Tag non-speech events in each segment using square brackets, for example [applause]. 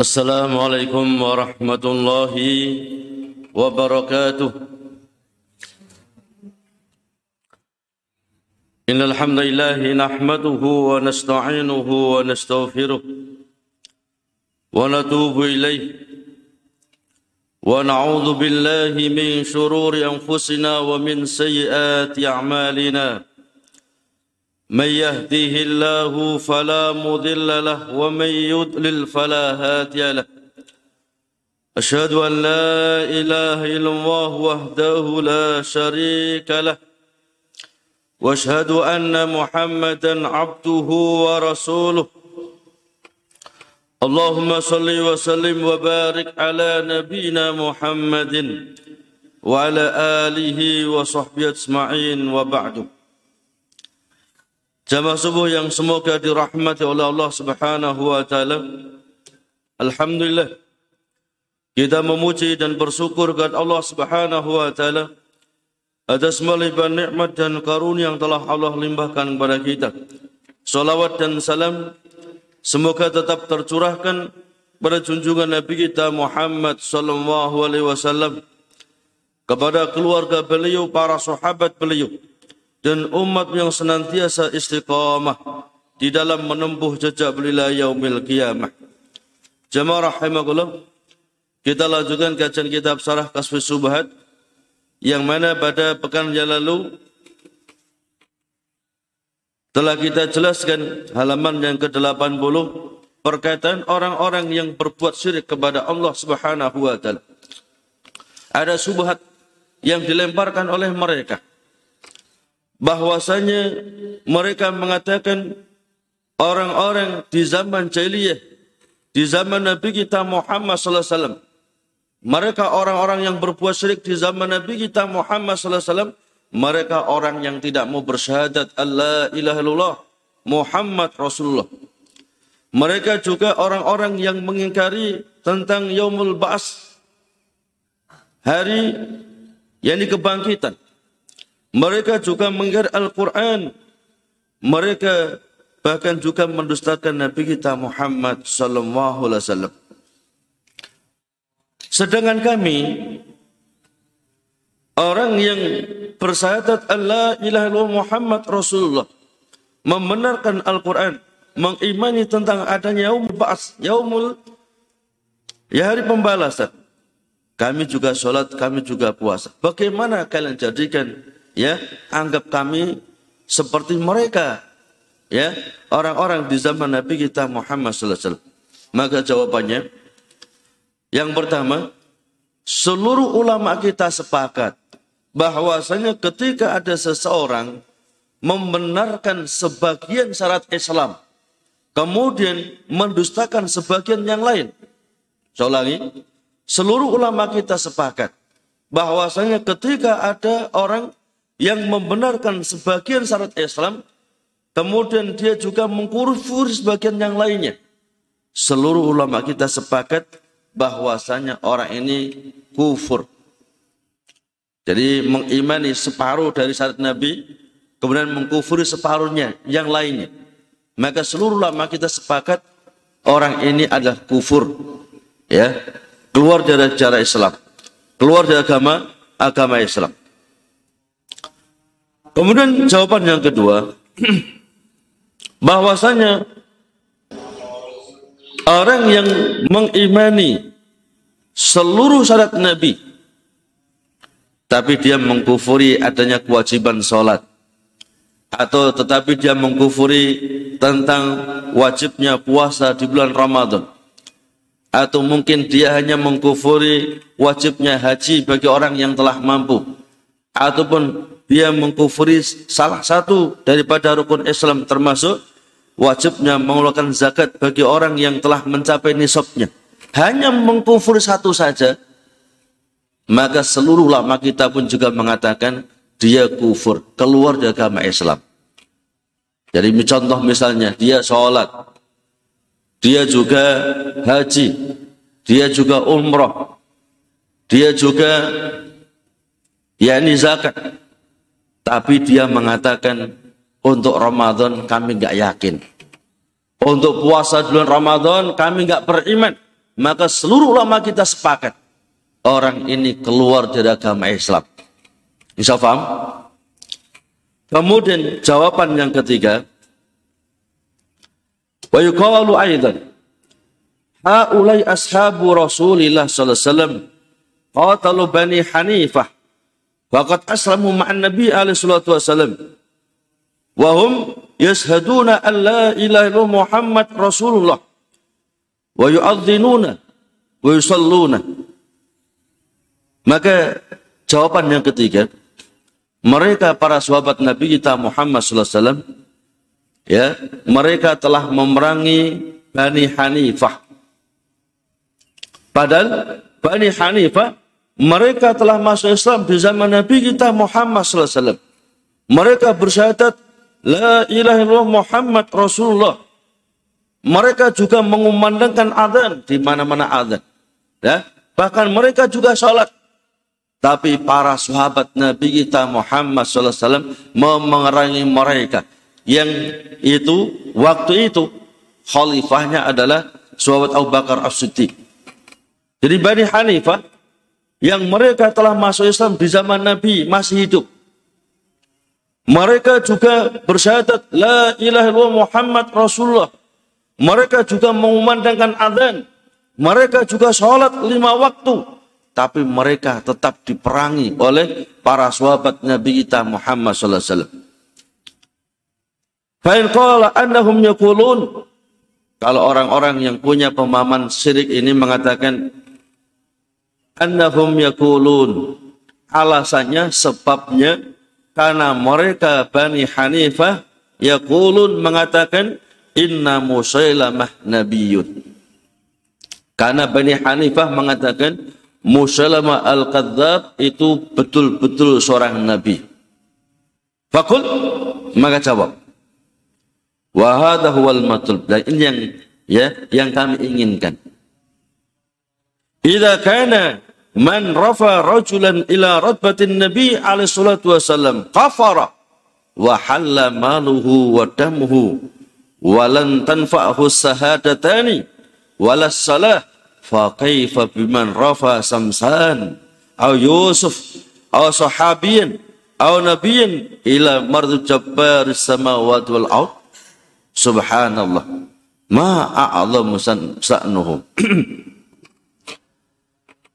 السلام عليكم ورحمة الله وبركاته. إن الحمد لله نحمده ونستعينه ونستغفره ونتوب إليه. ونعوذ بالله من شرور أنفسنا ومن سيئات أعمالنا. من يهديه الله فلا مضل له ومن يضلل فلا هادي له. أشهد أن لا إله إلا الله وحده لا شريك له وأشهد أن محمدا عبده ورسوله. اللهم صل وسلم وبارك على نبينا محمد وعلى آله وصحبه أجمعين وبعد. Jamaah subuh yang semoga dirahmati oleh Allah Subhanahu wa taala. Alhamdulillah kita memuji dan bersyukur kepada Allah Subhanahu wa taala atas melimpah nikmat dan karunia yang telah Allah limpahkan kepada kita. Salawat dan salam semoga tetap tercurahkan pada junjungan Nabi kita Muhammad sallallahu alaihi wasallam kepada keluarga beliau, para sahabat beliau, dan umat yang senantiasa istiqamah di dalam menempuh jejak beliau yaumil qiyamah. Jamaah rahimakumullah, kita lanjutkan kajian kitab Sarah Kasfi Subhat yang mana pada pekan yang lalu telah kita jelaskan halaman yang ke-80 berkaitan orang-orang yang berbuat syirik kepada Allah Subhanahu wa taala. Ada subhat yang dilemparkan oleh mereka bahwasanya mereka mengatakan orang-orang di zaman jahiliyah di zaman Nabi kita Muhammad sallallahu alaihi wasallam mereka orang-orang yang berbuat syirik di zaman Nabi kita Muhammad sallallahu alaihi wasallam mereka orang yang tidak mau bersyahadat Allah ilaha illallah Muhammad Rasulullah. Mereka juga orang-orang yang mengingkari tentang yaumul ba's hari yakni kebangkitan mereka juga mengingkari Al-Quran. Mereka bahkan juga mendustakan Nabi kita Muhammad sallallahu alaihi wasallam. Sedangkan kami orang yang bersyahadat Allah ilaha illallah Muhammad Rasulullah membenarkan Al-Quran, mengimani tentang adanya yaumul ba'as, yaumul ya hari pembalasan. Kami juga sholat, kami juga puasa. Bagaimana kalian jadikan ya anggap kami seperti mereka. Ya orang-orang di zaman Nabi kita Muhammad sallallahu alaihi wasallam. Maka jawabannya yang pertama seluruh ulama kita sepakat bahwasanya ketika ada seseorang membenarkan sebagian syarat Islam kemudian mendustakan sebagian yang lain. Ulangi seluruh ulama kita sepakat bahwasanya ketika ada orang yang membenarkan sebagian syarat Islam, kemudian dia juga mengkufur sebagian yang lainnya. Seluruh ulama kita sepakat bahwasanya orang ini kufur. Jadi mengimani separuh dari syarat Nabi, kemudian mengkufuri separuhnya yang lainnya. Maka seluruh ulama kita sepakat orang ini adalah kufur. Ya, keluar dari cara Islam, keluar dari agama agama Islam. Kemudian jawaban yang kedua, [clears throat] bahwasanya orang yang mengimani seluruh syarat Nabi, tapi dia mengkufuri adanya kewajiban sholat, atau tetapi dia mengkufuri tentang wajibnya puasa di bulan Ramadan, atau mungkin dia hanya mengkufuri wajibnya haji bagi orang yang telah mampu, ataupun dia mengkufuri salah satu daripada rukun Islam termasuk wajibnya mengeluarkan zakat bagi orang yang telah mencapai nisabnya. Hanya mengkufuri satu saja, maka seluruh ulama kita pun juga mengatakan dia kufur, keluar dari agama Islam. Jadi contoh misalnya dia sholat, dia juga haji, dia juga umroh, dia juga yakni zakat. Tapi dia mengatakan untuk Ramadan kami nggak yakin. Untuk puasa bulan Ramadan kami nggak beriman. maka seluruh ulama kita sepakat orang ini keluar dari agama Islam. Bisa paham? Kemudian jawaban yang ketiga, wa yuqalu aidan haulai ashabu Rasulillah sallallahu alaihi wasallam qatalu bani Hanifah faqad aslamu ma'an Nabi alaihi salatu wasallam wa hum yashhaduna an la ilaha illallah Muhammad Rasulullah. Wa yu'adzinuna wa yusalluna. Maka jawaban yang ketiga mereka para sahabat Nabi kita Muhammad sallallahu alaihi wasallam ya mereka telah memerangi Bani Hanifah. Padahal Bani Hanifah mereka telah masuk Islam di zaman Nabi kita Muhammad sallallahu alaihi wasallam mereka bersyahadat la ilaha illallah Muhammad Rasulullah mereka juga mengumandangkan adzan di mana-mana adzan. Ya, bahkan mereka juga sholat. Tapi para sahabat Nabi kita Muhammad SAW memerangi mereka. Yang itu, waktu itu, khalifahnya adalah sahabat Abu Bakar As-Siddiq. Jadi Bani Hanifah, yang mereka telah masuk Islam di zaman Nabi masih hidup. Mereka juga bersyahadat, La ilaha illallah Muhammad Rasulullah. Mereka juga mengumandangkan adzan. Mereka juga sholat lima waktu. Tapi mereka tetap diperangi oleh para sahabat Nabi kita Muhammad sallallahu alaihi wasallam. Fa'in qala annahum yaqulun kalau orang-orang yang punya pemahaman syirik ini mengatakan annahum yaqulun alasannya sebabnya karena mereka Bani Hanifah yaqulun mengatakan inna Musailamah nabiyun. Karena Bani Hanifah mengatakan Musailamah al-Kadzab itu betul-betul seorang nabi. Fakul maka jawab. Wa hadha huwal matlub. Dan ini yang ya yang kami inginkan. Idza kana man rafa rajulan ila ratbatin nabi alaihi salatu wasallam kafara wa halla maluhu wa damuhu walan tanfa'hu sahadatani walas salah fa kaifa biman rafa samsan aw yusuf aw sahabiyin aw nabiyin ila mardu jabbar samawati wal ard. Subhanallah. Ma a'lamu sa'nuhu [clears throat]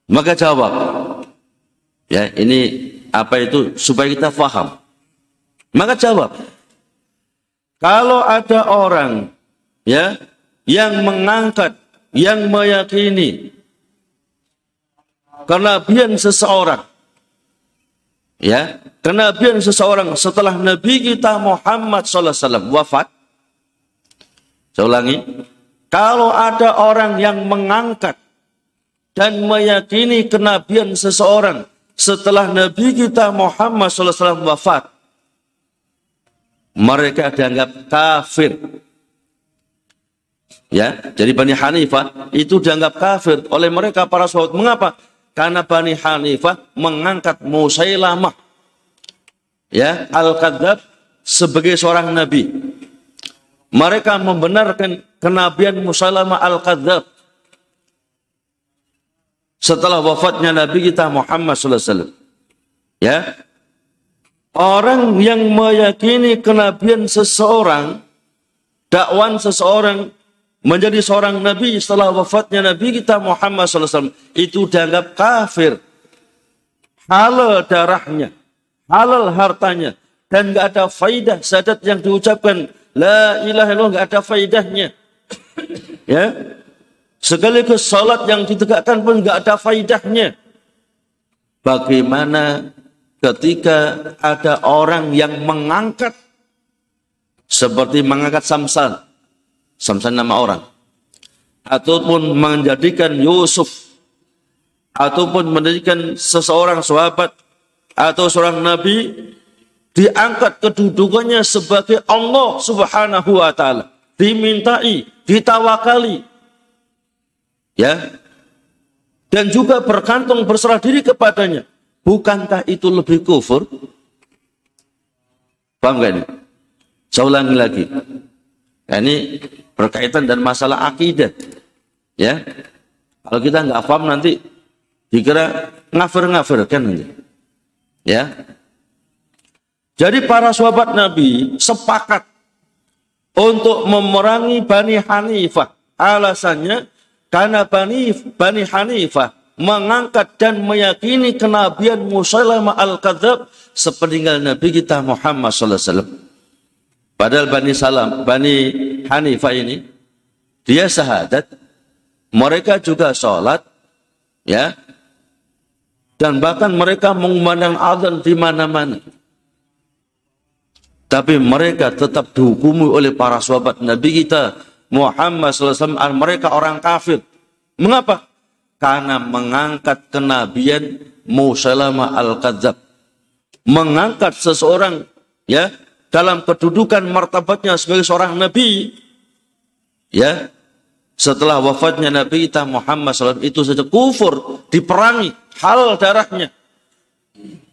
maka jawab ya ini apa itu supaya kita faham maka jawab kalau ada orang ya yang mengangkat, yang meyakini kenabian seseorang ya, kenabian seseorang setelah Nabi kita Muhammad SAW wafat. Saya ulangi, kalau ada orang yang mengangkat dan meyakini kenabian seseorang setelah Nabi kita Muhammad SAW wafat, mereka dianggap kafir. Ya, jadi Bani Hanifah itu dianggap kafir oleh mereka para sahabat. Mengapa? Karena Bani Hanifah mengangkat Musailamah ya, Al-Kadzab sebagai seorang nabi. Mereka membenarkan kenabian Musailamah Al-Kadzab setelah wafatnya Nabi kita Muhammad wasallam. Ya, Orang yang meyakini kenabian seseorang, dakwan seseorang menjadi seorang nabi setelah wafatnya Nabi kita Muhammad SAW itu dianggap kafir. Halal darahnya, halal hartanya, dan nggak ada faidah sadat yang diucapkan la ilaha illallah nggak ada faidahnya. [coughs] ya, sekaligus salat yang ditegakkan pun nggak ada faidahnya. Bagaimana ketika ada orang yang mengangkat seperti mengangkat Samsan, Samsan nama orang, ataupun menjadikan Yusuf, ataupun menjadikan seseorang sahabat atau seorang nabi diangkat kedudukannya sebagai Allah Subhanahu wa taala, dimintai, ditawakali. Ya. Dan juga berkantung berserah diri kepadanya. Bukankah itu lebih kufur? Paham gak ini? Saya ulangi lagi. Nah, ini berkaitan dan masalah akidah. Ya. Kalau kita nggak paham nanti dikira ngafir-ngafir kan nanti. Ya. Jadi para sahabat Nabi sepakat untuk memerangi Bani Hanifah. Alasannya karena Bani, Bani Hanifah mengangkat dan meyakini kenabian Musailamah al-Kadzab sepeninggal Nabi kita Muhammad sallallahu alaihi wasallam. Padahal Bani Salam, Bani Hanifah ini dia syahadat, mereka juga sholat, ya, dan bahkan mereka mengumandang azan di mana-mana. Tapi mereka tetap dihukumi oleh para sahabat Nabi kita Muhammad SAW. Mereka orang kafir. Mengapa? Karena mengangkat kenabian Musalamah al-Kadzab. Mengangkat seseorang ya dalam kedudukan martabatnya sebagai seorang nabi ya setelah wafatnya Nabi kita Muhammad SAW itu saja kufur diperangi halal darahnya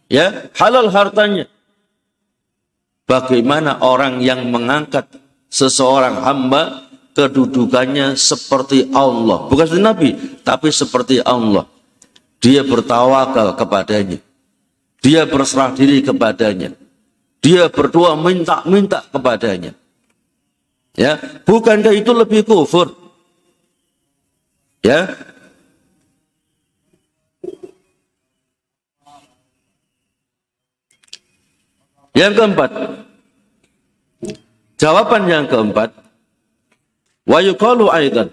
ya halal hartanya bagaimana orang yang mengangkat seseorang hamba kedudukannya seperti Allah bukan seperti Nabi tapi seperti Allah dia bertawakal kepadanya dia berserah diri kepadanya dia berdoa minta-minta kepadanya ya bukankah itu lebih kufur Ya. Yang keempat. Jawaban yang keempat. ويقال أيضا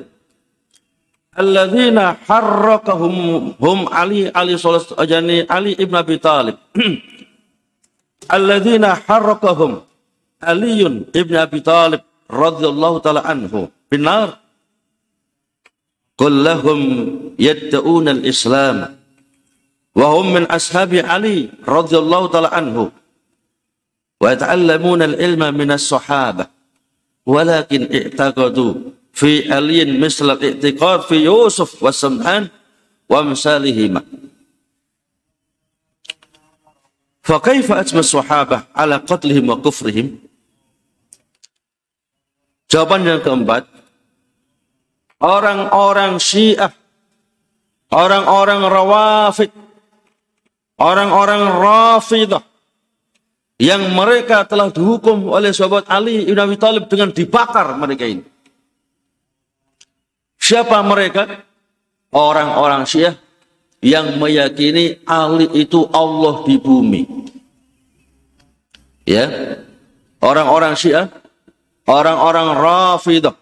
الذين حركهم هم علي علي صلى يعني علي ابن أبي طالب. [clears throat] الذين حركهم علي ابن أبي طالب رضي الله تعالى عنه بالنار قل لهم يدعون الإسلام وهم من أصحاب علي رضي الله تعالى عنه ويتعلمون العلم من الصحابة. walakin i'taqadu fi aliyin misla i'tiqad fi Yusuf wa Sam'an wa misalihima fa kaifa atma sahabah ala qatlihim wa kufrihim? Jawaban yang keempat, orang-orang Syiah, orang-orang Rawafid, orang-orang Rafidah, yang mereka telah dihukum oleh sahabat Ali Ibn Abi Thalib dengan dibakar mereka ini. Siapa mereka? Orang-orang Syiah yang meyakini Ali itu Allah di bumi. Ya. Orang-orang Syiah, orang-orang Rafidah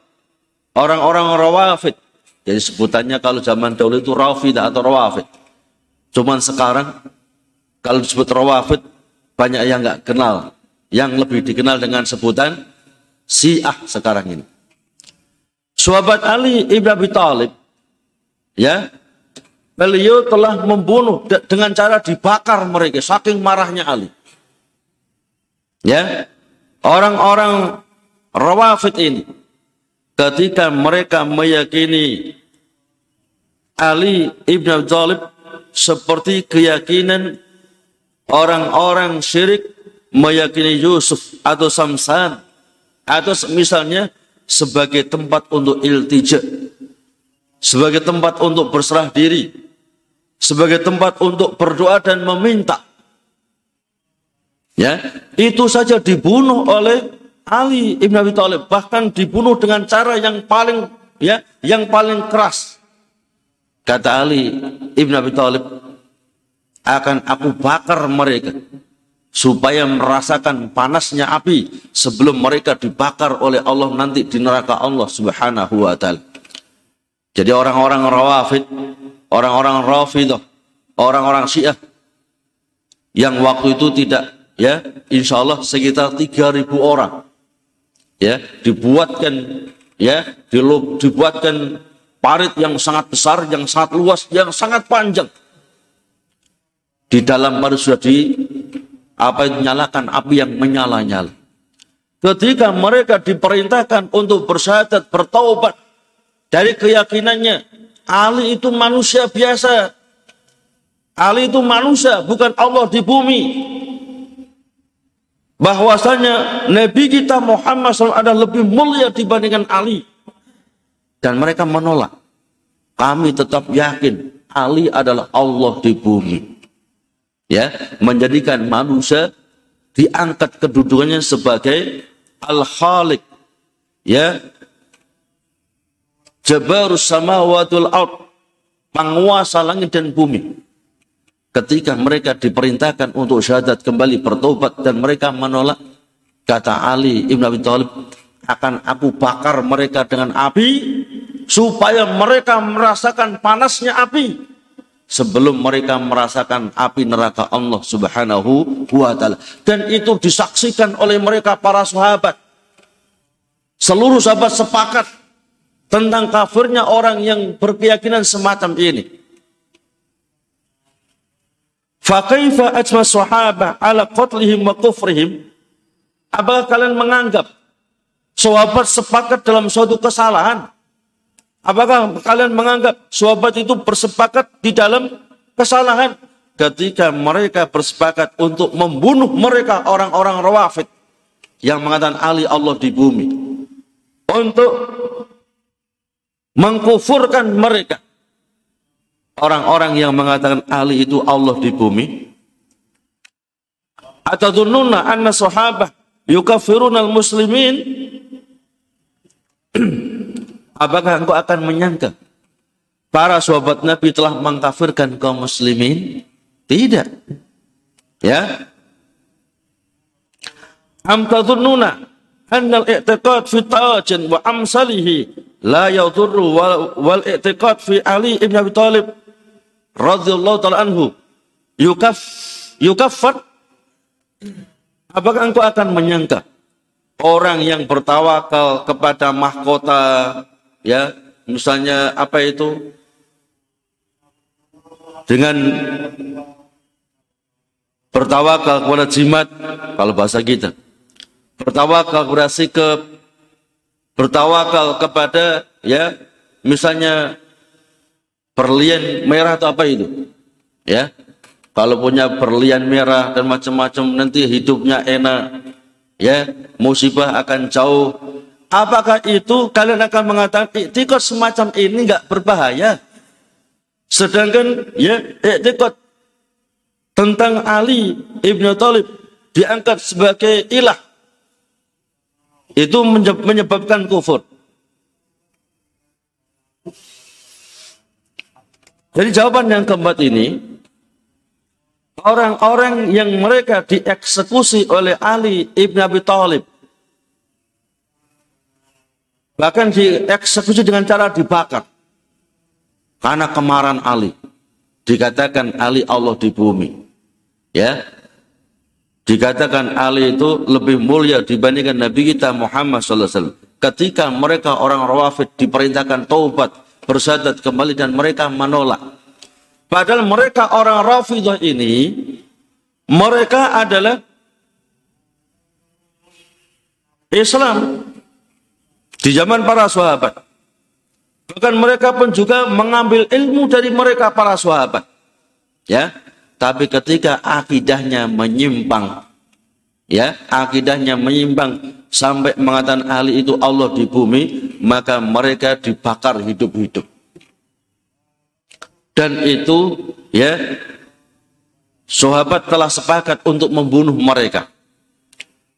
Orang-orang rawafid. Jadi sebutannya kalau zaman dahulu itu rafidah atau rawafid. Cuman sekarang kalau disebut rawafid banyak yang nggak kenal. Yang lebih dikenal dengan sebutan Syiah sekarang ini. Sahabat Ali Ibn Abi Talib ya beliau telah membunuh dengan cara dibakar mereka saking marahnya Ali. Ya, orang-orang rawafid ini ketika mereka meyakini Ali ibn Abi Thalib seperti keyakinan orang-orang syirik meyakini Yusuf atau Samsan atau misalnya sebagai tempat untuk iltija sebagai tempat untuk berserah diri sebagai tempat untuk berdoa dan meminta ya itu saja dibunuh oleh Ali Ibn Abi Thalib bahkan dibunuh dengan cara yang paling ya yang paling keras. Kata Ali Ibn Abi Thalib akan aku bakar mereka supaya merasakan panasnya api sebelum mereka dibakar oleh Allah nanti di neraka Allah Subhanahu wa taala. Jadi orang-orang Rawafid, orang-orang Rafidah, orang-orang Syiah yang waktu itu tidak ya insya Allah sekitar 3000 orang ya dibuatkan ya dibuatkan parit yang sangat besar, yang sangat luas, yang sangat panjang. Di dalam parit sudah di apa nyalakan api yang menyala-nyala. Ketika mereka diperintahkan untuk bersyahadat, bertaubat dari keyakinannya, Ali itu manusia biasa. Ali itu manusia, bukan Allah di bumi bahwasanya Nabi kita Muhammad SAW ada lebih mulia dibandingkan Ali. Dan mereka menolak. kami tetap yakin Ali adalah Allah di bumi. Ya, menjadikan manusia diangkat kedudukannya sebagai Al-Khaliq. Ya. Jabarus samawatul ard. Penguasa langit dan bumi. Ketika mereka diperintahkan untuk syahadat kembali bertobat dan mereka menolak, kata Ali Ibn Abi Thalib, akan aku bakar mereka dengan api supaya mereka merasakan panasnya api sebelum mereka merasakan api neraka Allah Subhanahu wa taala. Dan itu disaksikan oleh mereka para sahabat. Seluruh sahabat sepakat tentang kafirnya orang yang berkeyakinan semacam ini. Fakaifa ajma sahabah ala qatlihim wa kufrihim? Apakah kalian menganggap sahabat sepakat dalam suatu kesalahan Apakah kalian menganggap sahabat itu bersepakat di dalam kesalahan? Ketika mereka bersepakat untuk membunuh mereka orang-orang rawafid yang mengatakan Ali Allah di bumi. Untuk mengkufurkan mereka. Orang-orang yang mengatakan Ali itu Allah di bumi. Atadununa anna sahabah yukafirunal muslimin [clears throat] Apakah engkau akan menyangka para sahabat Nabi telah mengkafirkan kaum muslimin? Tidak. Ya. Am tadhunnuna anna al-i'tiqad fi tajin wa amsalihi la yadurru wal i'tiqad fi Ali ibn Abi Thalib radhiyallahu taala anhu yukaf yukaffar Apakah engkau akan menyangka orang yang bertawakal kepada mahkota ya misalnya apa itu? Dengan bertawakal kepada jimat kalau bahasa kita. Bertawakal kepada sikap bertawakal kepada ya misalnya berlian merah atau apa itu? Ya kalau punya berlian merah dan macam-macam nanti hidupnya enak ya musibah akan jauh Apakah itu kalian akan mengatakan iktikot semacam ini nggak berbahaya? Sedangkan ya iktikot tentang Ali ibnu Talib diangkat sebagai ilah itu menyebabkan kufur. Jadi jawaban yang keempat ini orang-orang yang mereka dieksekusi oleh Ali ibn Abi Thalib Bahkan dieksekusi dengan cara dibakar. Karena kemarahan Ali. Dikatakan Ali Allah di bumi. Ya. Dikatakan Ali itu lebih mulia dibandingkan Nabi kita Muhammad SAW. Ketika mereka orang rawafid diperintahkan taubat, bersadat kembali dan mereka menolak. Padahal mereka orang rafidah ini, mereka adalah Islam di zaman para sahabat. Bahkan mereka pun juga mengambil ilmu dari mereka para sahabat. Ya, tapi ketika akidahnya menyimpang, ya, akidahnya menyimpang sampai mengatakan ahli itu Allah di bumi, maka mereka dibakar hidup-hidup. Dan itu, ya, sahabat telah sepakat untuk membunuh mereka.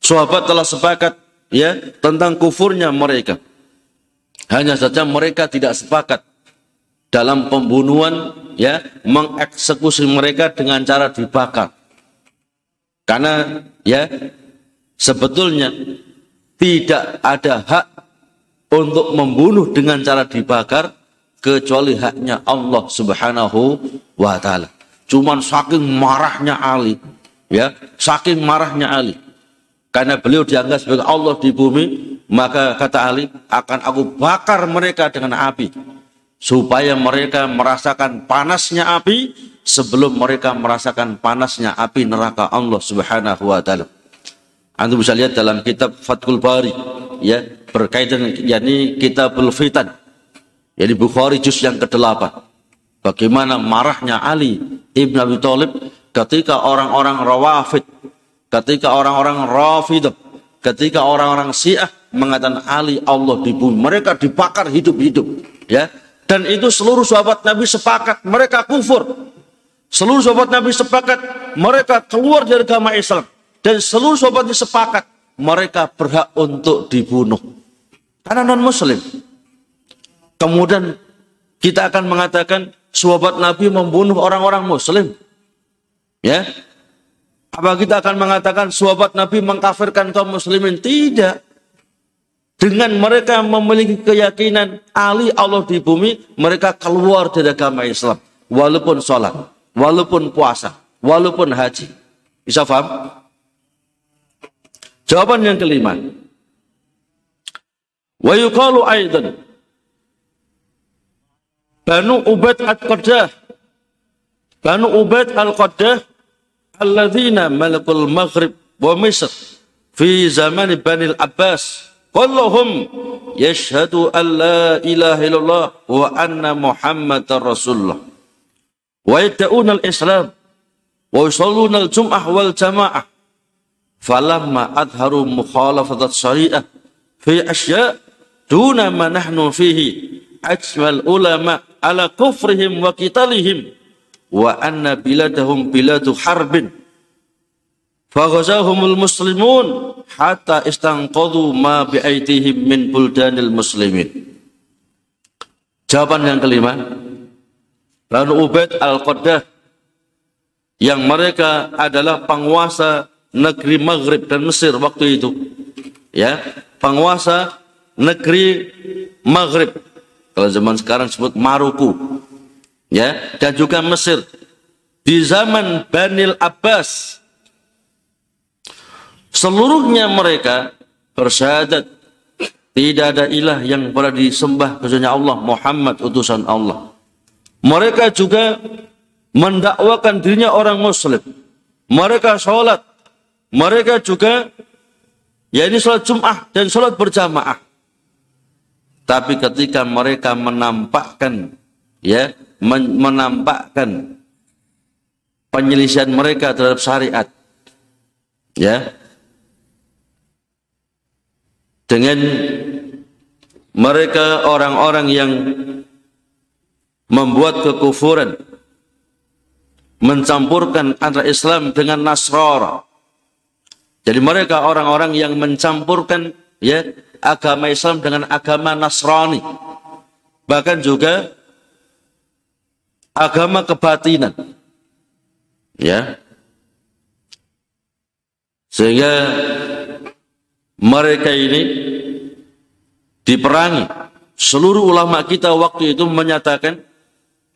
Sahabat telah sepakat ya tentang kufurnya mereka. Hanya saja mereka tidak sepakat dalam pembunuhan ya mengeksekusi mereka dengan cara dibakar. Karena ya sebetulnya tidak ada hak untuk membunuh dengan cara dibakar kecuali haknya Allah Subhanahu wa taala. Cuman saking marahnya Ali, ya, saking marahnya Ali karena beliau dianggap sebagai Allah di bumi, maka kata Ali, akan aku bakar mereka dengan api. Supaya mereka merasakan panasnya api sebelum mereka merasakan panasnya api neraka Allah subhanahu wa ta'ala. Anda bisa lihat dalam kitab Fathul Bari, ya, berkaitan, yakni kitabul fitan. Jadi Bukhari juz yang ke-8. Bagaimana marahnya Ali Ibn Abi Thalib ketika orang-orang rawafid ketika orang-orang Rafidah, ketika orang-orang Syiah mengatakan Ali Allah di bumi, mereka dibakar hidup-hidup, ya. Dan itu seluruh sahabat Nabi sepakat mereka kufur. Seluruh sahabat Nabi sepakat mereka keluar dari agama Islam. Dan seluruh sahabat Nabi sepakat mereka berhak untuk dibunuh. Karena non muslim. Kemudian kita akan mengatakan sahabat Nabi membunuh orang-orang muslim. Ya. Apa kita akan mengatakan sahabat Nabi mengkafirkan kaum muslimin? Tidak. Dengan mereka memiliki keyakinan Ali Allah di bumi, mereka keluar dari agama Islam. Walaupun sholat, walaupun puasa, walaupun haji. Bisa paham? Jawaban yang kelima. Wa yuqalu aidan Banu Ubaid Al-Qaddah Banu Ubaid Al-Qaddah alladzina malakul Maghrib wa Misr fi zaman Bani Al-Abbas Kulluhum yashhadu an la ilaha illallah wa anna Muhammadar Rasulullah. Wa yad'una al-Islam wa yusalluna al-jum'ah wal jama'ah. Falamma adharu mukhalafat syariah fi asya' duna ma nahnu fihi ajmal ulama ala kufrihim wa anna biladahum biladu harbin faghazahumul muslimun hatta istanqadhu ma bi'aitihim min buldanil muslimin. Jawaban yang kelima, lalu Ubaid Al-Qaddah yang mereka adalah penguasa negeri Maghrib dan Mesir waktu itu. Ya, penguasa negeri Maghrib. Kalau zaman sekarang sebut Maruku. Ya, dan juga Mesir. Di zaman Banil Abbas Seluruhnya mereka bersyahadat tidak ada ilah yang pernah disembah kecuali Allah Muhammad utusan Allah. Mereka juga mendakwakan dirinya orang muslim. Mereka sholat. Mereka juga ya ini sholat Jum'ah dan sholat berjamaah. Tapi ketika mereka menampakkan ya menampakkan penyelisihan mereka terhadap syariat. Ya. Dengan mereka orang-orang yang membuat kekufuran mencampurkan antara Islam dengan Nasrara. Jadi mereka orang-orang yang mencampurkan ya agama Islam dengan agama Nasrani. Bahkan juga agama kebatinan ya sehingga mereka ini diperangi. Seluruh ulama kita waktu itu menyatakan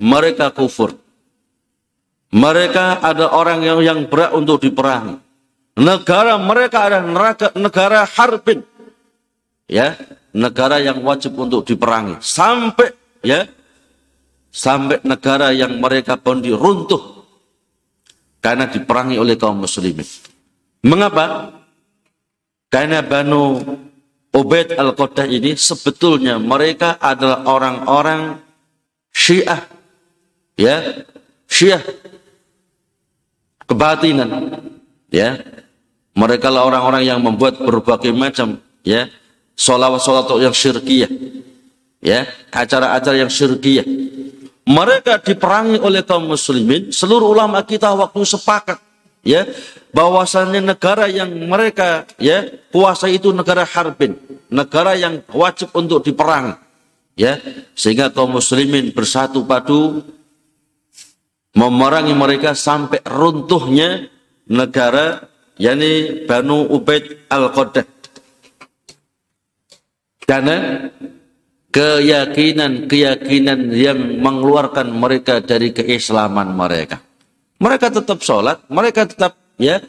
mereka kufur. Mereka ada orang yang yang berat untuk diperangi. Negara mereka adalah neraka, negara harbin. Ya, negara yang wajib untuk diperangi. Sampai ya sampai negara yang mereka pun diruntuh karena diperangi oleh kaum muslimin. Mengapa? Karena Banu Ubaid Al-Qadah ini sebetulnya mereka adalah orang-orang Syiah. Ya, Syiah kebatinan. Ya. Mereka lah orang-orang yang membuat berbagai macam ya solawat-solawat yang syirkiyah. Ya, acara-acara yang syirkiyah. Mereka diperangi oleh kaum muslimin, seluruh ulama kita waktu sepakat ya bahwasannya negara yang mereka ya kuasa itu negara harbin, negara yang wajib untuk diperang. Ya, sehingga kaum muslimin bersatu padu memerangi mereka sampai runtuhnya negara yakni Banu Ubaid Al-Qadah. Karena keyakinan-keyakinan yang mengeluarkan mereka dari keislaman mereka. Mereka tetap sholat, mereka tetap ya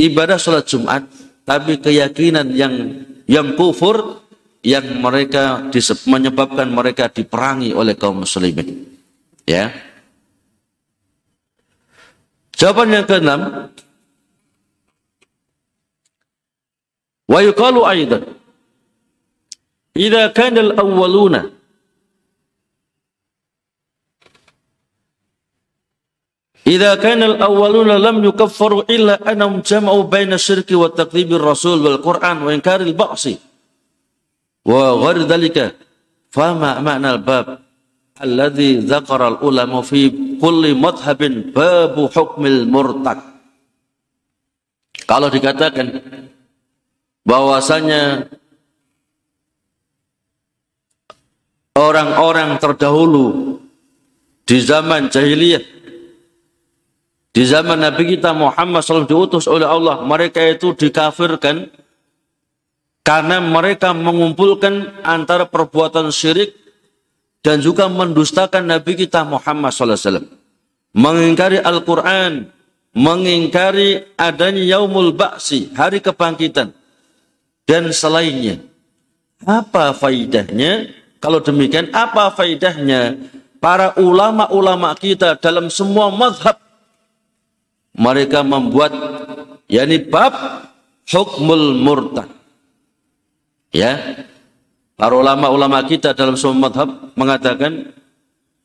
ibadah sholat Jumat, tapi keyakinan yang yang kufur yang mereka menyebabkan mereka diperangi oleh kaum muslimin. Ya. Jawaban yang keenam, wa yuqalu aidan idza kana al-awwaluna Idza kana al-awwaluna lam yukaffaru illa annahum jama'u baina syirki wa takdzibir rasul wal Qur'an wa inkaril ba'si wa ghairi dhalika fama ma'na al-bab alladhi dzakara ulama fi kulli madhhabin babu hukmil murtad. Kalau dikatakan bahwasanya orang-orang terdahulu di zaman jahiliyah di zaman Nabi kita Muhammad SAW diutus oleh Allah mereka itu dikafirkan karena mereka mengumpulkan antara perbuatan syirik dan juga mendustakan Nabi kita Muhammad SAW. Mengingkari Al-Quran, mengingkari adanya yaumul ba'si, hari kebangkitan, dan selainnya. Apa faidahnya? Kalau demikian, apa faidahnya para ulama-ulama kita dalam semua madhab? Mereka membuat, yakni bab hukmul murtad. Ya, Para ulama-ulama kita dalam semua madhab mengatakan,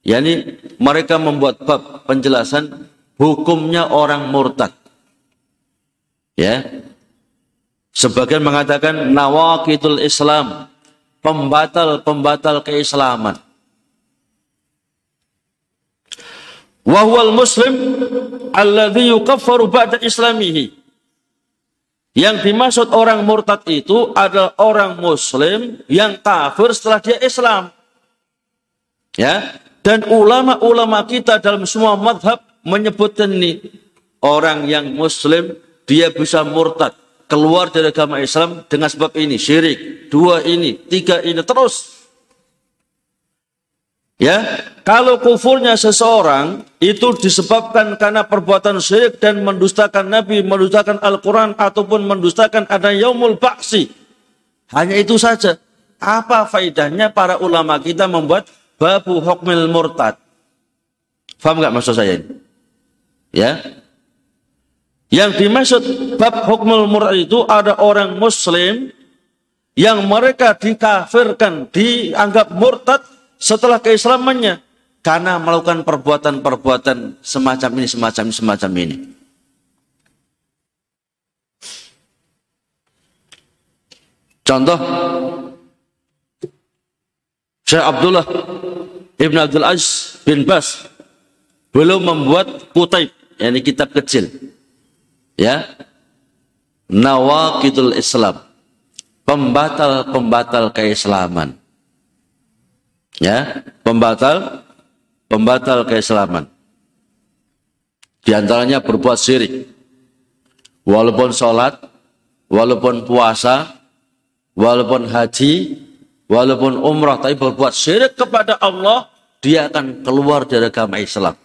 yakni mereka membuat bab penjelasan hukumnya orang murtad. Ya. Sebagian mengatakan nawakidul Islam, pembatal-pembatal keislaman. Wahwal muslim alladhi yukaffaru ba'da islamihi. Yang dimaksud orang murtad itu adalah orang muslim yang kafir setelah dia Islam. Ya. Dan ulama-ulama kita dalam semua madhab menyebutkan ini. Orang yang muslim dia bisa murtad. Keluar dari agama Islam dengan sebab ini. Syirik. Dua ini. Tiga ini. Terus. Ya, kalau kufurnya seseorang itu disebabkan karena perbuatan syirik dan mendustakan Nabi, mendustakan Al-Quran ataupun mendustakan ada yaumul baksi. Hanya itu saja. Apa faidahnya para ulama kita membuat babu hukmil murtad? Faham nggak maksud saya ini? Ya. Yang dimaksud bab hukmul murtad itu ada orang muslim yang mereka dikafirkan, dianggap murtad setelah keislamannya karena melakukan perbuatan-perbuatan semacam ini, semacam ini, semacam ini. Contoh Syekh Abdullah Ibn Abdul Aziz bin Bas belum membuat kutaib, yakni kitab kecil. Ya. Nawakidul Islam. Pembatal-pembatal keislaman. Ya. Pembatal pembatal keislaman. Di antaranya berbuat syirik. Walaupun sholat walaupun puasa walaupun haji walaupun umrah tapi berbuat syirik kepada Allah dia akan keluar dari agama Islam.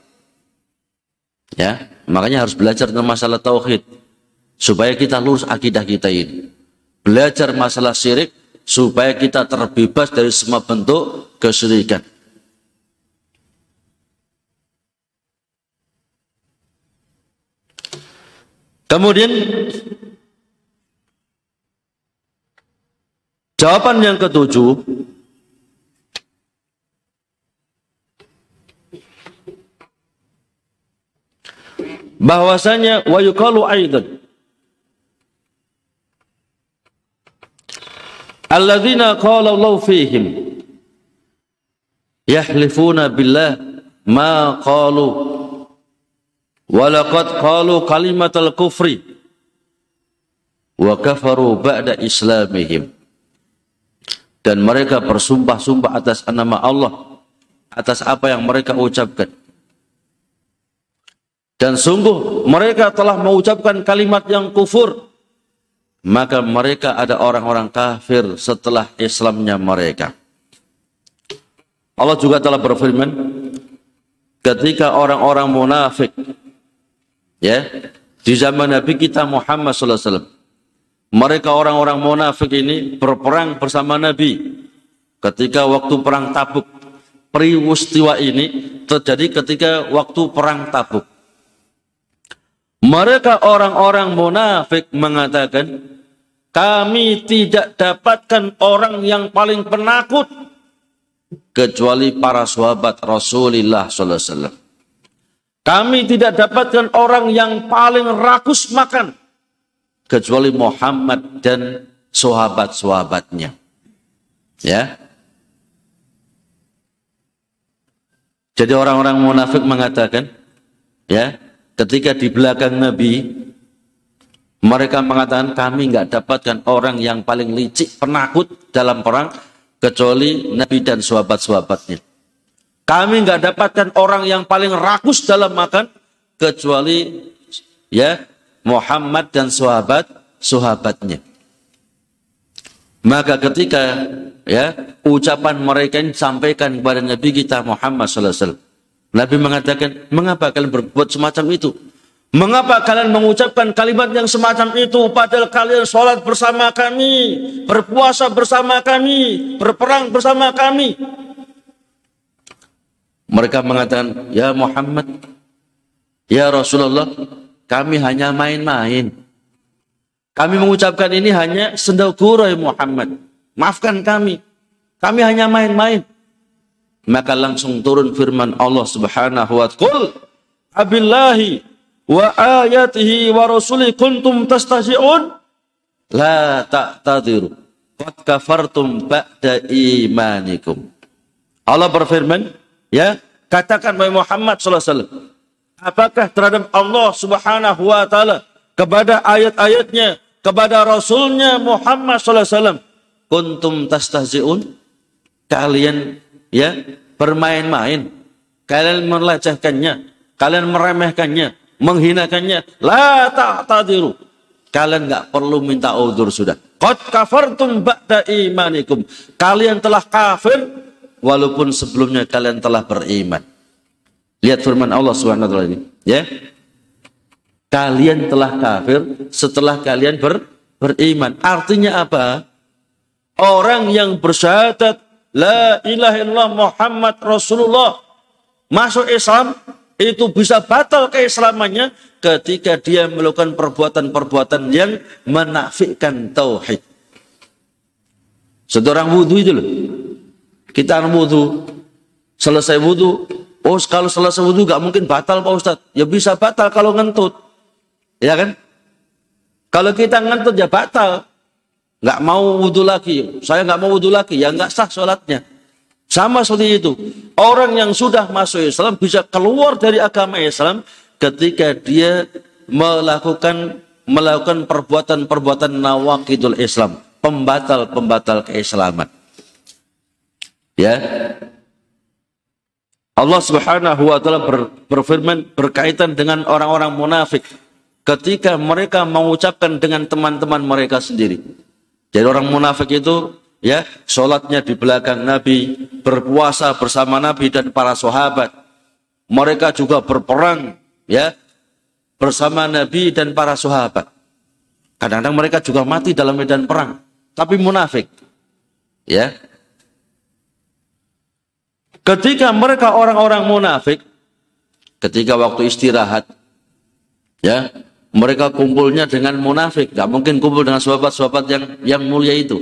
Ya makanya harus belajar tentang masalah tauhid supaya kita lurus akidah kita ini belajar masalah syirik supaya kita terbebas dari semua bentuk kesyirikan. Kemudian jawaban yang ketujuh bahwasanya wa yuqalu aidan. Alladzina qala Allah fihim yahlifuna billah ma qalu walaqad qalu kalimatal kufri wa kafaru ba'da islamihim. Dan mereka bersumpah-sumpah atas nama Allah atas apa yang mereka ucapkan dan sungguh mereka telah mengucapkan kalimat yang kufur. Maka mereka ada orang-orang kafir setelah Islamnya mereka. Allah juga telah berfirman ketika orang-orang munafik ya di zaman Nabi kita Muhammad sallallahu alaihi wasallam mereka orang-orang munafik ini berperang bersama Nabi. Ketika waktu perang Tabuk peristiwa ini terjadi ketika waktu perang Tabuk mereka orang-orang munafik mengatakan kami tidak dapatkan orang yang paling penakut kecuali para sahabat Rasulullah sallallahu alaihi wasallam. Kami tidak dapatkan orang yang paling rakus makan kecuali Muhammad dan sahabat-sahabatnya. Ya. Jadi orang-orang munafik mengatakan, ya, ketika di belakang Nabi, mereka mengatakan kami nggak dapatkan orang yang paling licik, penakut dalam perang kecuali Nabi dan sahabat-sahabatnya. Kami nggak dapatkan orang yang paling rakus dalam makan kecuali ya Muhammad dan sahabat sahabatnya. Maka ketika ya ucapan mereka ini disampaikan kepada Nabi kita Muhammad SAW. Nabi mengatakan, mengapa kalian berbuat semacam itu? Mengapa kalian mengucapkan kalimat yang semacam itu padahal kalian sholat bersama kami, berpuasa bersama kami, berperang bersama kami? Mereka mengatakan, Ya Muhammad, Ya Rasulullah, kami hanya main-main. Kami mengucapkan ini hanya sendagura ya Muhammad. Maafkan kami. Kami hanya main-main. Maka langsung turun firman Allah Subhanahu wa taala, "Abillahi wa ayatihi wa rasuli kuntum tastahzi'un la ta'tadiru qad kafartum ba'da imanikum." Allah berfirman, ya, katakan wahai Muhammad sallallahu alaihi wasallam, apakah terhadap Allah Subhanahu wa taala kepada ayat-ayatnya kepada Rasulnya Muhammad SAW. Kuntum tastahzi'un. Kalian ya bermain-main. Kalian melecehkannya. Kalian meremehkannya. Menghinakannya. La ta'tadiru. Kalian nggak perlu minta udur sudah. Qad kafartum ba'da imanikum. Kalian telah kafir walaupun sebelumnya kalian telah beriman. Lihat firman Allah Subhanahu wa ini, ya kalian telah kafir setelah kalian ber, beriman. Artinya apa? Orang yang bersyahadat la ilaha illallah Muhammad Rasulullah masuk Islam itu bisa batal keislamannya ketika dia melakukan perbuatan-perbuatan yang menafikan tauhid. Seorang wudhu itu loh. Kita wudhu, selesai wudhu, oh kalau selesai wudhu gak mungkin batal Pak Ustadz. Ya bisa batal kalau ngentut. Ya kan? Kalau kita ngentut ya batal. Nggak mau wudhu lagi. Saya nggak mau wudhu lagi. Ya nggak sah sholatnya. Sama seperti itu. Orang yang sudah masuk Islam bisa keluar dari agama Islam ketika dia melakukan melakukan perbuatan-perbuatan nawakidul Islam, pembatal-pembatal keislaman. Ya. Allah Subhanahu wa taala berfirman berkaitan dengan orang-orang munafik ketika mereka mengucapkan dengan teman-teman mereka sendiri. Jadi orang munafik itu ya sholatnya di belakang Nabi, berpuasa bersama Nabi dan para sahabat. Mereka juga berperang ya bersama Nabi dan para sahabat. Kadang-kadang mereka juga mati dalam medan perang, tapi munafik. Ya. Ketika mereka orang-orang munafik, ketika waktu istirahat, ya mereka kumpulnya dengan munafik, gak mungkin kumpul dengan sahabat-sahabat yang yang mulia itu.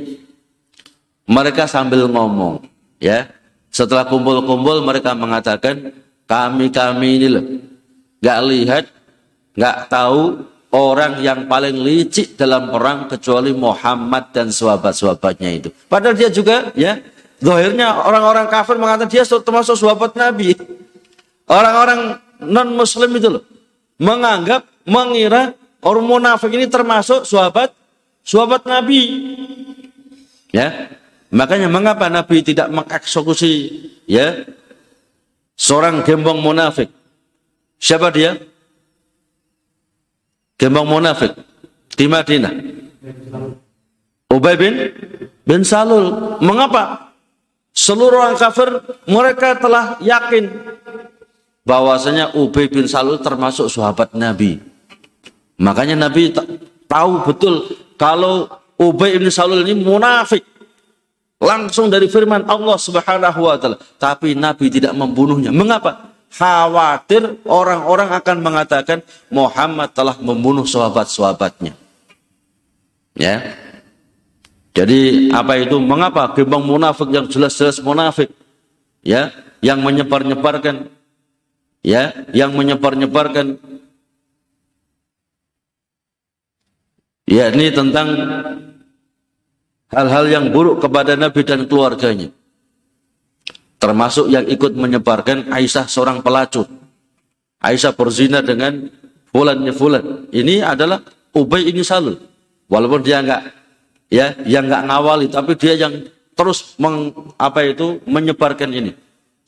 Mereka sambil ngomong, ya. Setelah kumpul-kumpul mereka mengatakan, kami-kami ini loh, gak lihat, gak tahu orang yang paling licik dalam perang kecuali Muhammad dan sahabat-sahabatnya itu. Padahal dia juga, ya, Zahirnya orang-orang kafir mengatakan dia termasuk sahabat Nabi. Orang-orang non-muslim itu loh. Menganggap mengira orang munafik ini termasuk sahabat sahabat Nabi. Ya. Makanya mengapa Nabi tidak mengeksekusi ya seorang gembong munafik? Siapa dia? Gembong munafik di Madinah. Ubay bin bin Salul. Mengapa? Seluruh orang kafir mereka telah yakin bahwasanya Ubay bin Salul termasuk sahabat Nabi. Makanya Nabi tahu betul kalau Ubay bin Salul ini munafik. Langsung dari firman Allah Subhanahu wa taala. Tapi Nabi tidak membunuhnya. Mengapa? Khawatir orang-orang akan mengatakan Muhammad telah membunuh sahabat-sahabatnya. Ya. Jadi apa itu? Mengapa gembong munafik yang jelas-jelas munafik? Ya, yang menyebar-nyebarkan ya, yang menyebar-nyebarkan Ya, ini tentang hal-hal yang buruk kepada Nabi dan keluarganya. Termasuk yang ikut menyebarkan Aisyah seorang pelacur. Aisyah berzina dengan fulan fulan. Ini adalah Ubay ini Salul. Walaupun dia enggak ya, yang enggak ngawali tapi dia yang terus meng, apa itu menyebarkan ini.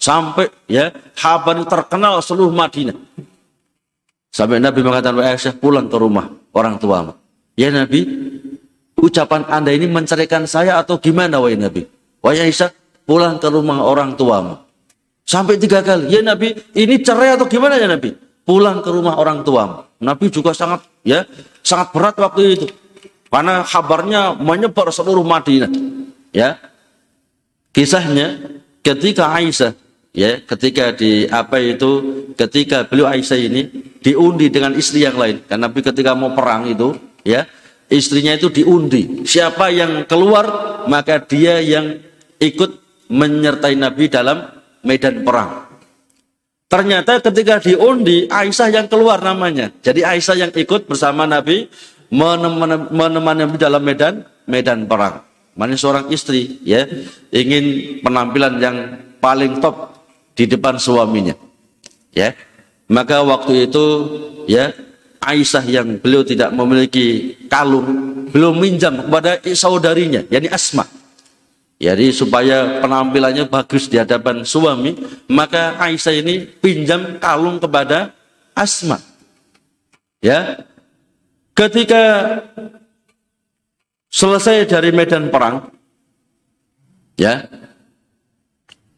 Sampai ya Haban terkenal seluruh Madinah. Sampai Nabi mengatakan, Aisyah pulang ke rumah orang tuamu. Ya Nabi, ucapan anda ini menceraikan saya atau gimana wahai Nabi? Wahai Aisyah, pulang ke rumah orang tuamu. Sampai tiga kali. Ya Nabi, ini cerai atau gimana ya Nabi? Pulang ke rumah orang tuamu. Nabi juga sangat ya sangat berat waktu itu. Karena kabarnya menyebar seluruh Madinah. Ya. Kisahnya ketika Aisyah ya ketika di apa itu ketika beliau Aisyah ini diundi dengan istri yang lain karena Nabi ketika mau perang itu ya istrinya itu diundi siapa yang keluar maka dia yang ikut menyertai Nabi dalam medan perang. Ternyata ketika diundi Aisyah yang keluar namanya. Jadi Aisyah yang ikut bersama Nabi menemani Nabi dalam medan medan perang. Mana seorang istri ya ingin penampilan yang paling top di depan suaminya. Ya. Maka waktu itu ya Aisyah yang beliau tidak memiliki kalung, beliau minjam kepada saudarinya, yakni Asma. Jadi supaya penampilannya bagus di hadapan suami, maka Aisyah ini pinjam kalung kepada Asma. Ya. Ketika selesai dari medan perang, ya.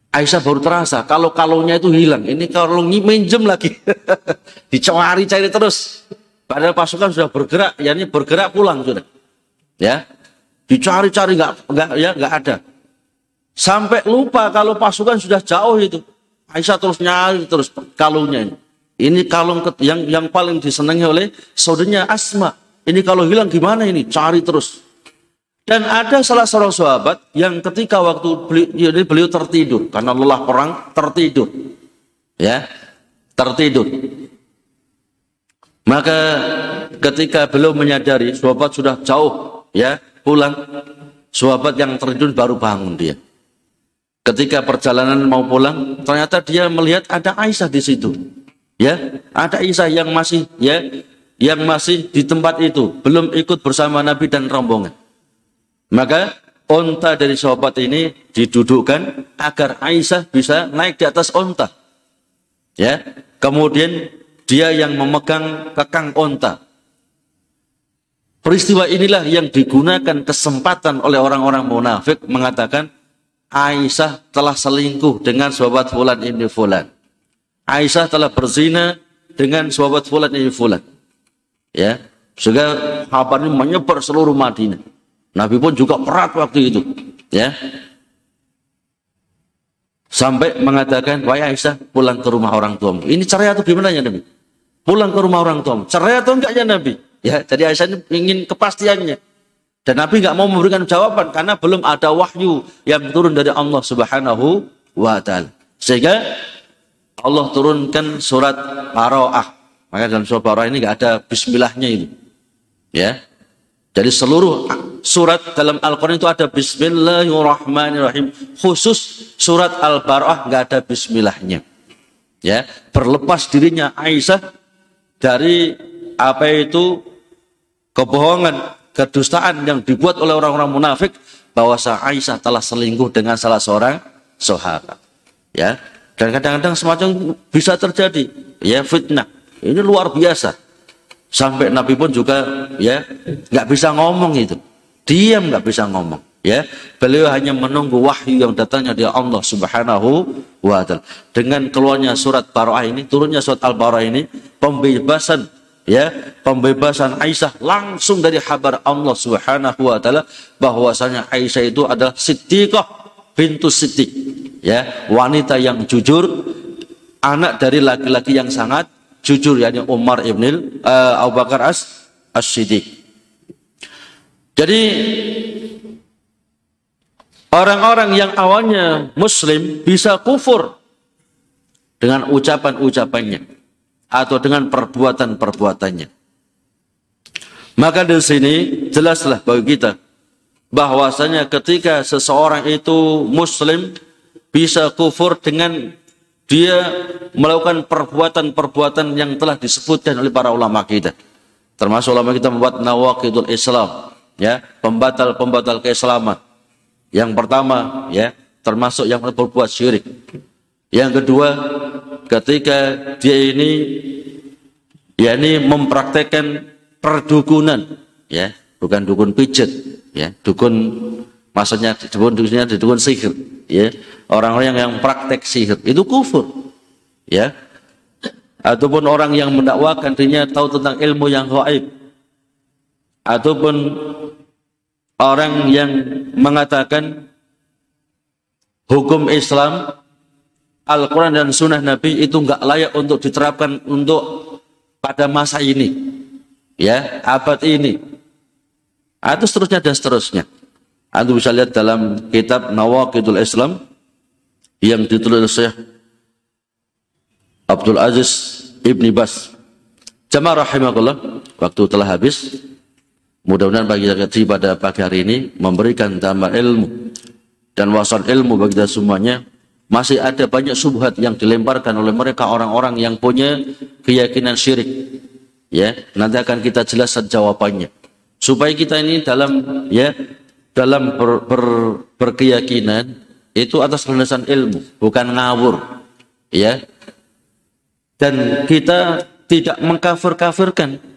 Aisyah baru terasa kalau kalungnya itu hilang. Ini kalung minjem lagi. [laughs] Dicari-cari terus. Padahal pasukan sudah bergerak, ya ini bergerak pulang sudah. Ya, Dicari-cari nggak nggak ya nggak ada. Sampai lupa kalau pasukan sudah jauh itu. Aisyah terus nyari terus kalungnya ini. Ini kalung yang yang paling disenangi oleh saudaranya Asma. Ini kalau hilang gimana ini? Cari terus. Dan ada salah seorang sahabat yang ketika waktu beliau, beliau tertidur karena lelah perang tertidur. Ya, tertidur. Maka ketika beliau menyadari sahabat sudah jauh ya pulang. Sahabat yang terjun baru bangun dia. Ketika perjalanan mau pulang, ternyata dia melihat ada Aisyah di situ. Ya, ada Aisyah yang masih ya yang masih di tempat itu, belum ikut bersama Nabi dan rombongan. Maka onta dari sahabat ini didudukkan agar Aisyah bisa naik di atas onta. Ya, kemudian dia yang memegang kekang onta. Peristiwa inilah yang digunakan kesempatan oleh orang-orang munafik mengatakan Aisyah telah selingkuh dengan sahabat fulan ini fulan. Aisyah telah berzina dengan sahabat fulan ini fulan. Ya, sehingga kabar ini menyebar seluruh Madinah. Nabi pun juga perat waktu itu. Ya, sampai mengatakan, wahai Aisyah, pulang ke rumah orang tuamu. Ini cerai atau gimana ya Nabi? Pulang ke rumah orang tuamu. Cerai atau enggak ya Nabi? Ya, jadi Aisyah ini ingin kepastiannya. Dan Nabi nggak mau memberikan jawaban karena belum ada wahyu yang turun dari Allah Subhanahu wa taala. Sehingga Allah turunkan surat Baroah. Maka dalam surat Baroah ini nggak ada bismillahnya ini. Ya. Jadi seluruh surat dalam Al-Quran itu ada Bismillahirrahmanirrahim. Khusus surat Al-Baroah nggak ada Bismillahnya. Ya, berlepas dirinya Aisyah dari apa itu kebohongan, kedustaan yang dibuat oleh orang-orang munafik bahwa Aisyah telah selingkuh dengan salah seorang sahabat. Ya. Dan kadang-kadang semacam bisa terjadi ya fitnah. Ini luar biasa. Sampai Nabi pun juga ya nggak bisa ngomong itu. Diam nggak bisa ngomong. Ya, beliau hanya menunggu wahyu yang datangnya dari Allah Subhanahu wa taala. Dengan keluarnya surat Baroah ini, turunnya surat Al-Baroah ini, pembebasan ya pembebasan Aisyah langsung dari kabar Allah Subhanahu wa taala bahwasanya Aisyah itu adalah Siddiqah bintu Siddiq ya wanita yang jujur anak dari laki-laki yang sangat jujur yakni Umar ibn uh, Abu Bakar as As-Siddiq jadi orang-orang yang awalnya muslim bisa kufur dengan ucapan-ucapannya atau dengan perbuatan-perbuatannya. Maka di sini jelaslah bagi kita bahwasanya ketika seseorang itu muslim bisa kufur dengan dia melakukan perbuatan-perbuatan yang telah disebutkan oleh para ulama kita. Termasuk ulama kita membuat nawakidul Islam, ya, pembatal-pembatal keislaman. Yang pertama, ya, termasuk yang berbuat syirik. Yang kedua, ketika dia ini yakni mempraktekkan perdukunan, ya, bukan dukun pijat, ya, dukun maksudnya dukun dukunnya dukun sihir, ya, orang-orang yang, yang praktek sihir itu kufur, ya, ataupun orang yang mendakwakan dirinya tahu tentang ilmu yang gaib, ataupun orang yang mengatakan hukum Islam Al-Quran dan Sunnah Nabi itu nggak layak untuk diterapkan untuk pada masa ini, ya abad ini, atau seterusnya dan seterusnya. Anda bisa lihat dalam kitab Nawakidul Islam yang ditulis oleh Abdul Aziz Ibni Bas. Jamaah rahimahullah, waktu telah habis. Mudah-mudahan bagi kita pada pagi hari ini memberikan tambah ilmu dan wawasan ilmu bagi kita semuanya. Masih ada banyak subhat yang dilemparkan oleh mereka orang-orang yang punya keyakinan syirik. Ya, nanti akan kita jelaskan jawabannya. Supaya kita ini dalam ya dalam ber, ber, berkeyakinan itu atas landasan ilmu, bukan ngawur. Ya. Dan kita tidak mengkafir-kafirkan.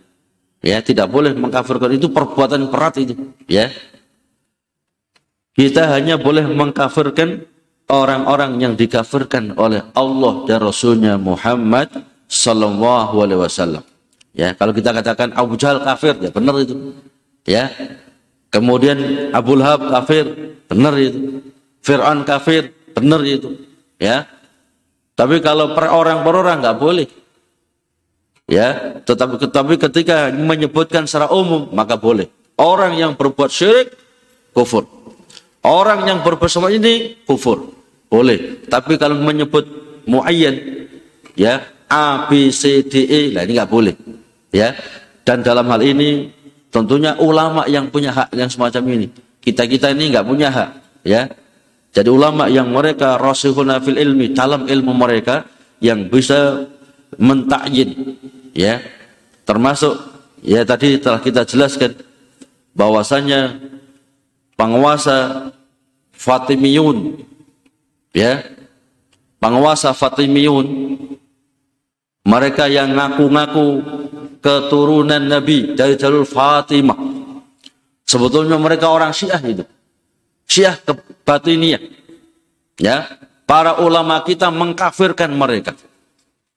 Ya, tidak boleh mengkafirkan itu perbuatan berat itu, ya. Kita hanya boleh mengkafirkan orang-orang yang dikafirkan oleh Allah dan Rasulnya Muhammad Sallallahu Alaihi Wasallam. Ya, kalau kita katakan Abu Jahal kafir, ya benar itu. Ya, kemudian Abu Lahab kafir, benar itu. Fir'aun kafir, benar itu. Ya, tapi kalau per orang per orang nggak boleh. Ya, tetapi tetapi ketika menyebutkan secara umum maka boleh. Orang yang berbuat syirik kufur. Orang yang berbersama ini kufur. Boleh. Tapi kalau menyebut muayyan ya A B C D E lah ini nggak boleh. Ya. Dan dalam hal ini tentunya ulama yang punya hak yang semacam ini. Kita-kita ini nggak punya hak, ya. Jadi ulama yang mereka rasikhuna fil ilmi, dalam ilmu mereka yang bisa mentakyin, ya. Termasuk ya tadi telah kita jelaskan bahwasanya penguasa Fatimiyun ya. Penguasa Fatimiyun mereka yang ngaku-ngaku keturunan Nabi dari jalur Fatimah. Sebetulnya mereka orang Syiah itu. Syiah kebatiniyah ya. Para ulama kita mengkafirkan mereka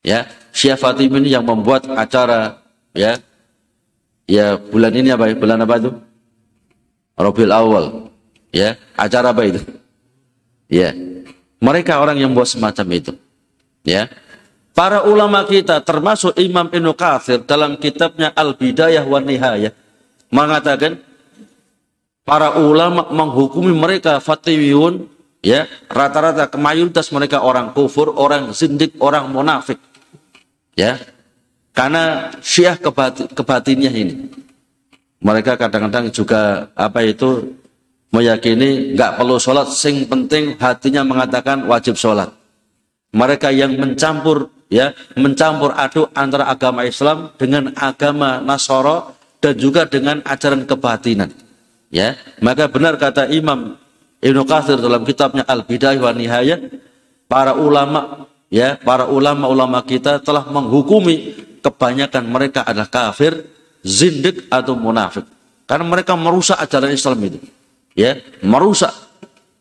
ya Syiah Fatimah ini yang membuat acara ya ya bulan ini apa ya bulan apa itu Rabiul Awal ya acara apa itu ya mereka orang yang buat semacam itu. Ya. Para ulama kita termasuk Imam Ibnu Katsir dalam kitabnya Al-Bidayah wa Nihayah mengatakan para ulama menghukumi mereka fatihun ya rata-rata mayoritas mereka orang kufur, orang zindik, orang munafik. Ya. Karena Syiah kebat kebatinnya ini. Mereka kadang-kadang juga apa itu meyakini nggak perlu sholat, sing penting hatinya mengatakan wajib sholat. Mereka yang mencampur ya mencampur aduk antara agama Islam dengan agama Nasoro dan juga dengan ajaran kebatinan. Ya, maka benar kata Imam Ibnu Katsir dalam kitabnya Al Bidayah wa Nihayah, para ulama ya, para ulama-ulama kita telah menghukumi kebanyakan mereka adalah kafir, zindik atau munafik. Karena mereka merusak ajaran Islam itu. Ya merusak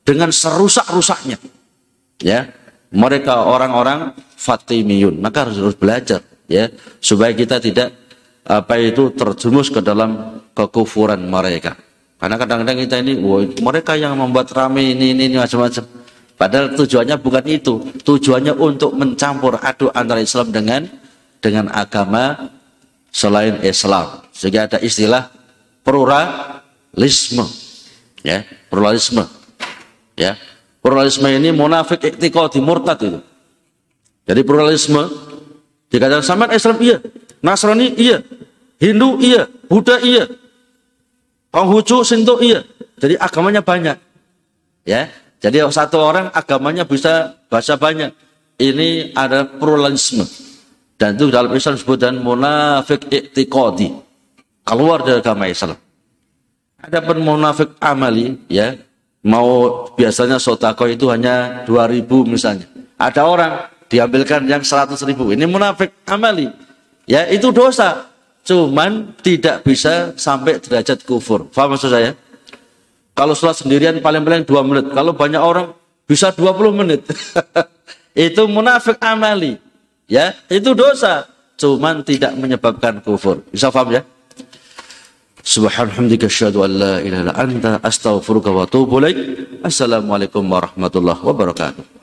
dengan serusak-rusaknya. Ya mereka orang-orang Fatimiyun. Maka harus, harus belajar ya supaya kita tidak apa itu terjerumus ke dalam kekufuran mereka. Karena kadang-kadang kita ini wow, mereka yang membuat rame ini ini, ini macam-macam padahal tujuannya bukan itu. Tujuannya untuk mencampur aduk antara Islam dengan dengan agama selain Islam. Sehingga ada istilah pluralisme. Ya pluralisme. Ya pluralisme ini munafik di murtad itu. Jadi pluralisme dikatakan sama Islam iya. Nasrani iya. Hindu iya. Buddha iya. Konghucu Sinto iya. Jadi agamanya banyak. Ya Jadi satu orang agamanya bisa bahasa banyak. Ini ada pluralisme. Dan itu dalam Islam disebut dan munafik iktiqadi. Keluar dari agama Islam. Ada pun munafik amali, ya, mau biasanya sotako itu hanya 2000 misalnya. Ada orang diambilkan yang 100 ribu. Ini munafik amali. Ya, itu dosa. Cuman tidak bisa sampai derajat kufur. Faham maksud saya? Kalau sholat sendirian paling-paling dua menit. Kalau banyak orang bisa 20 menit. [laughs] itu munafik amali. Ya, itu dosa. Cuman tidak menyebabkan kufur. Bisa paham ya? Subhanallah asyhadu an la ilaha illa anta astaghfiruka wa atubu ilaik. Assalamualaikum warahmatullahi wabarakatuh.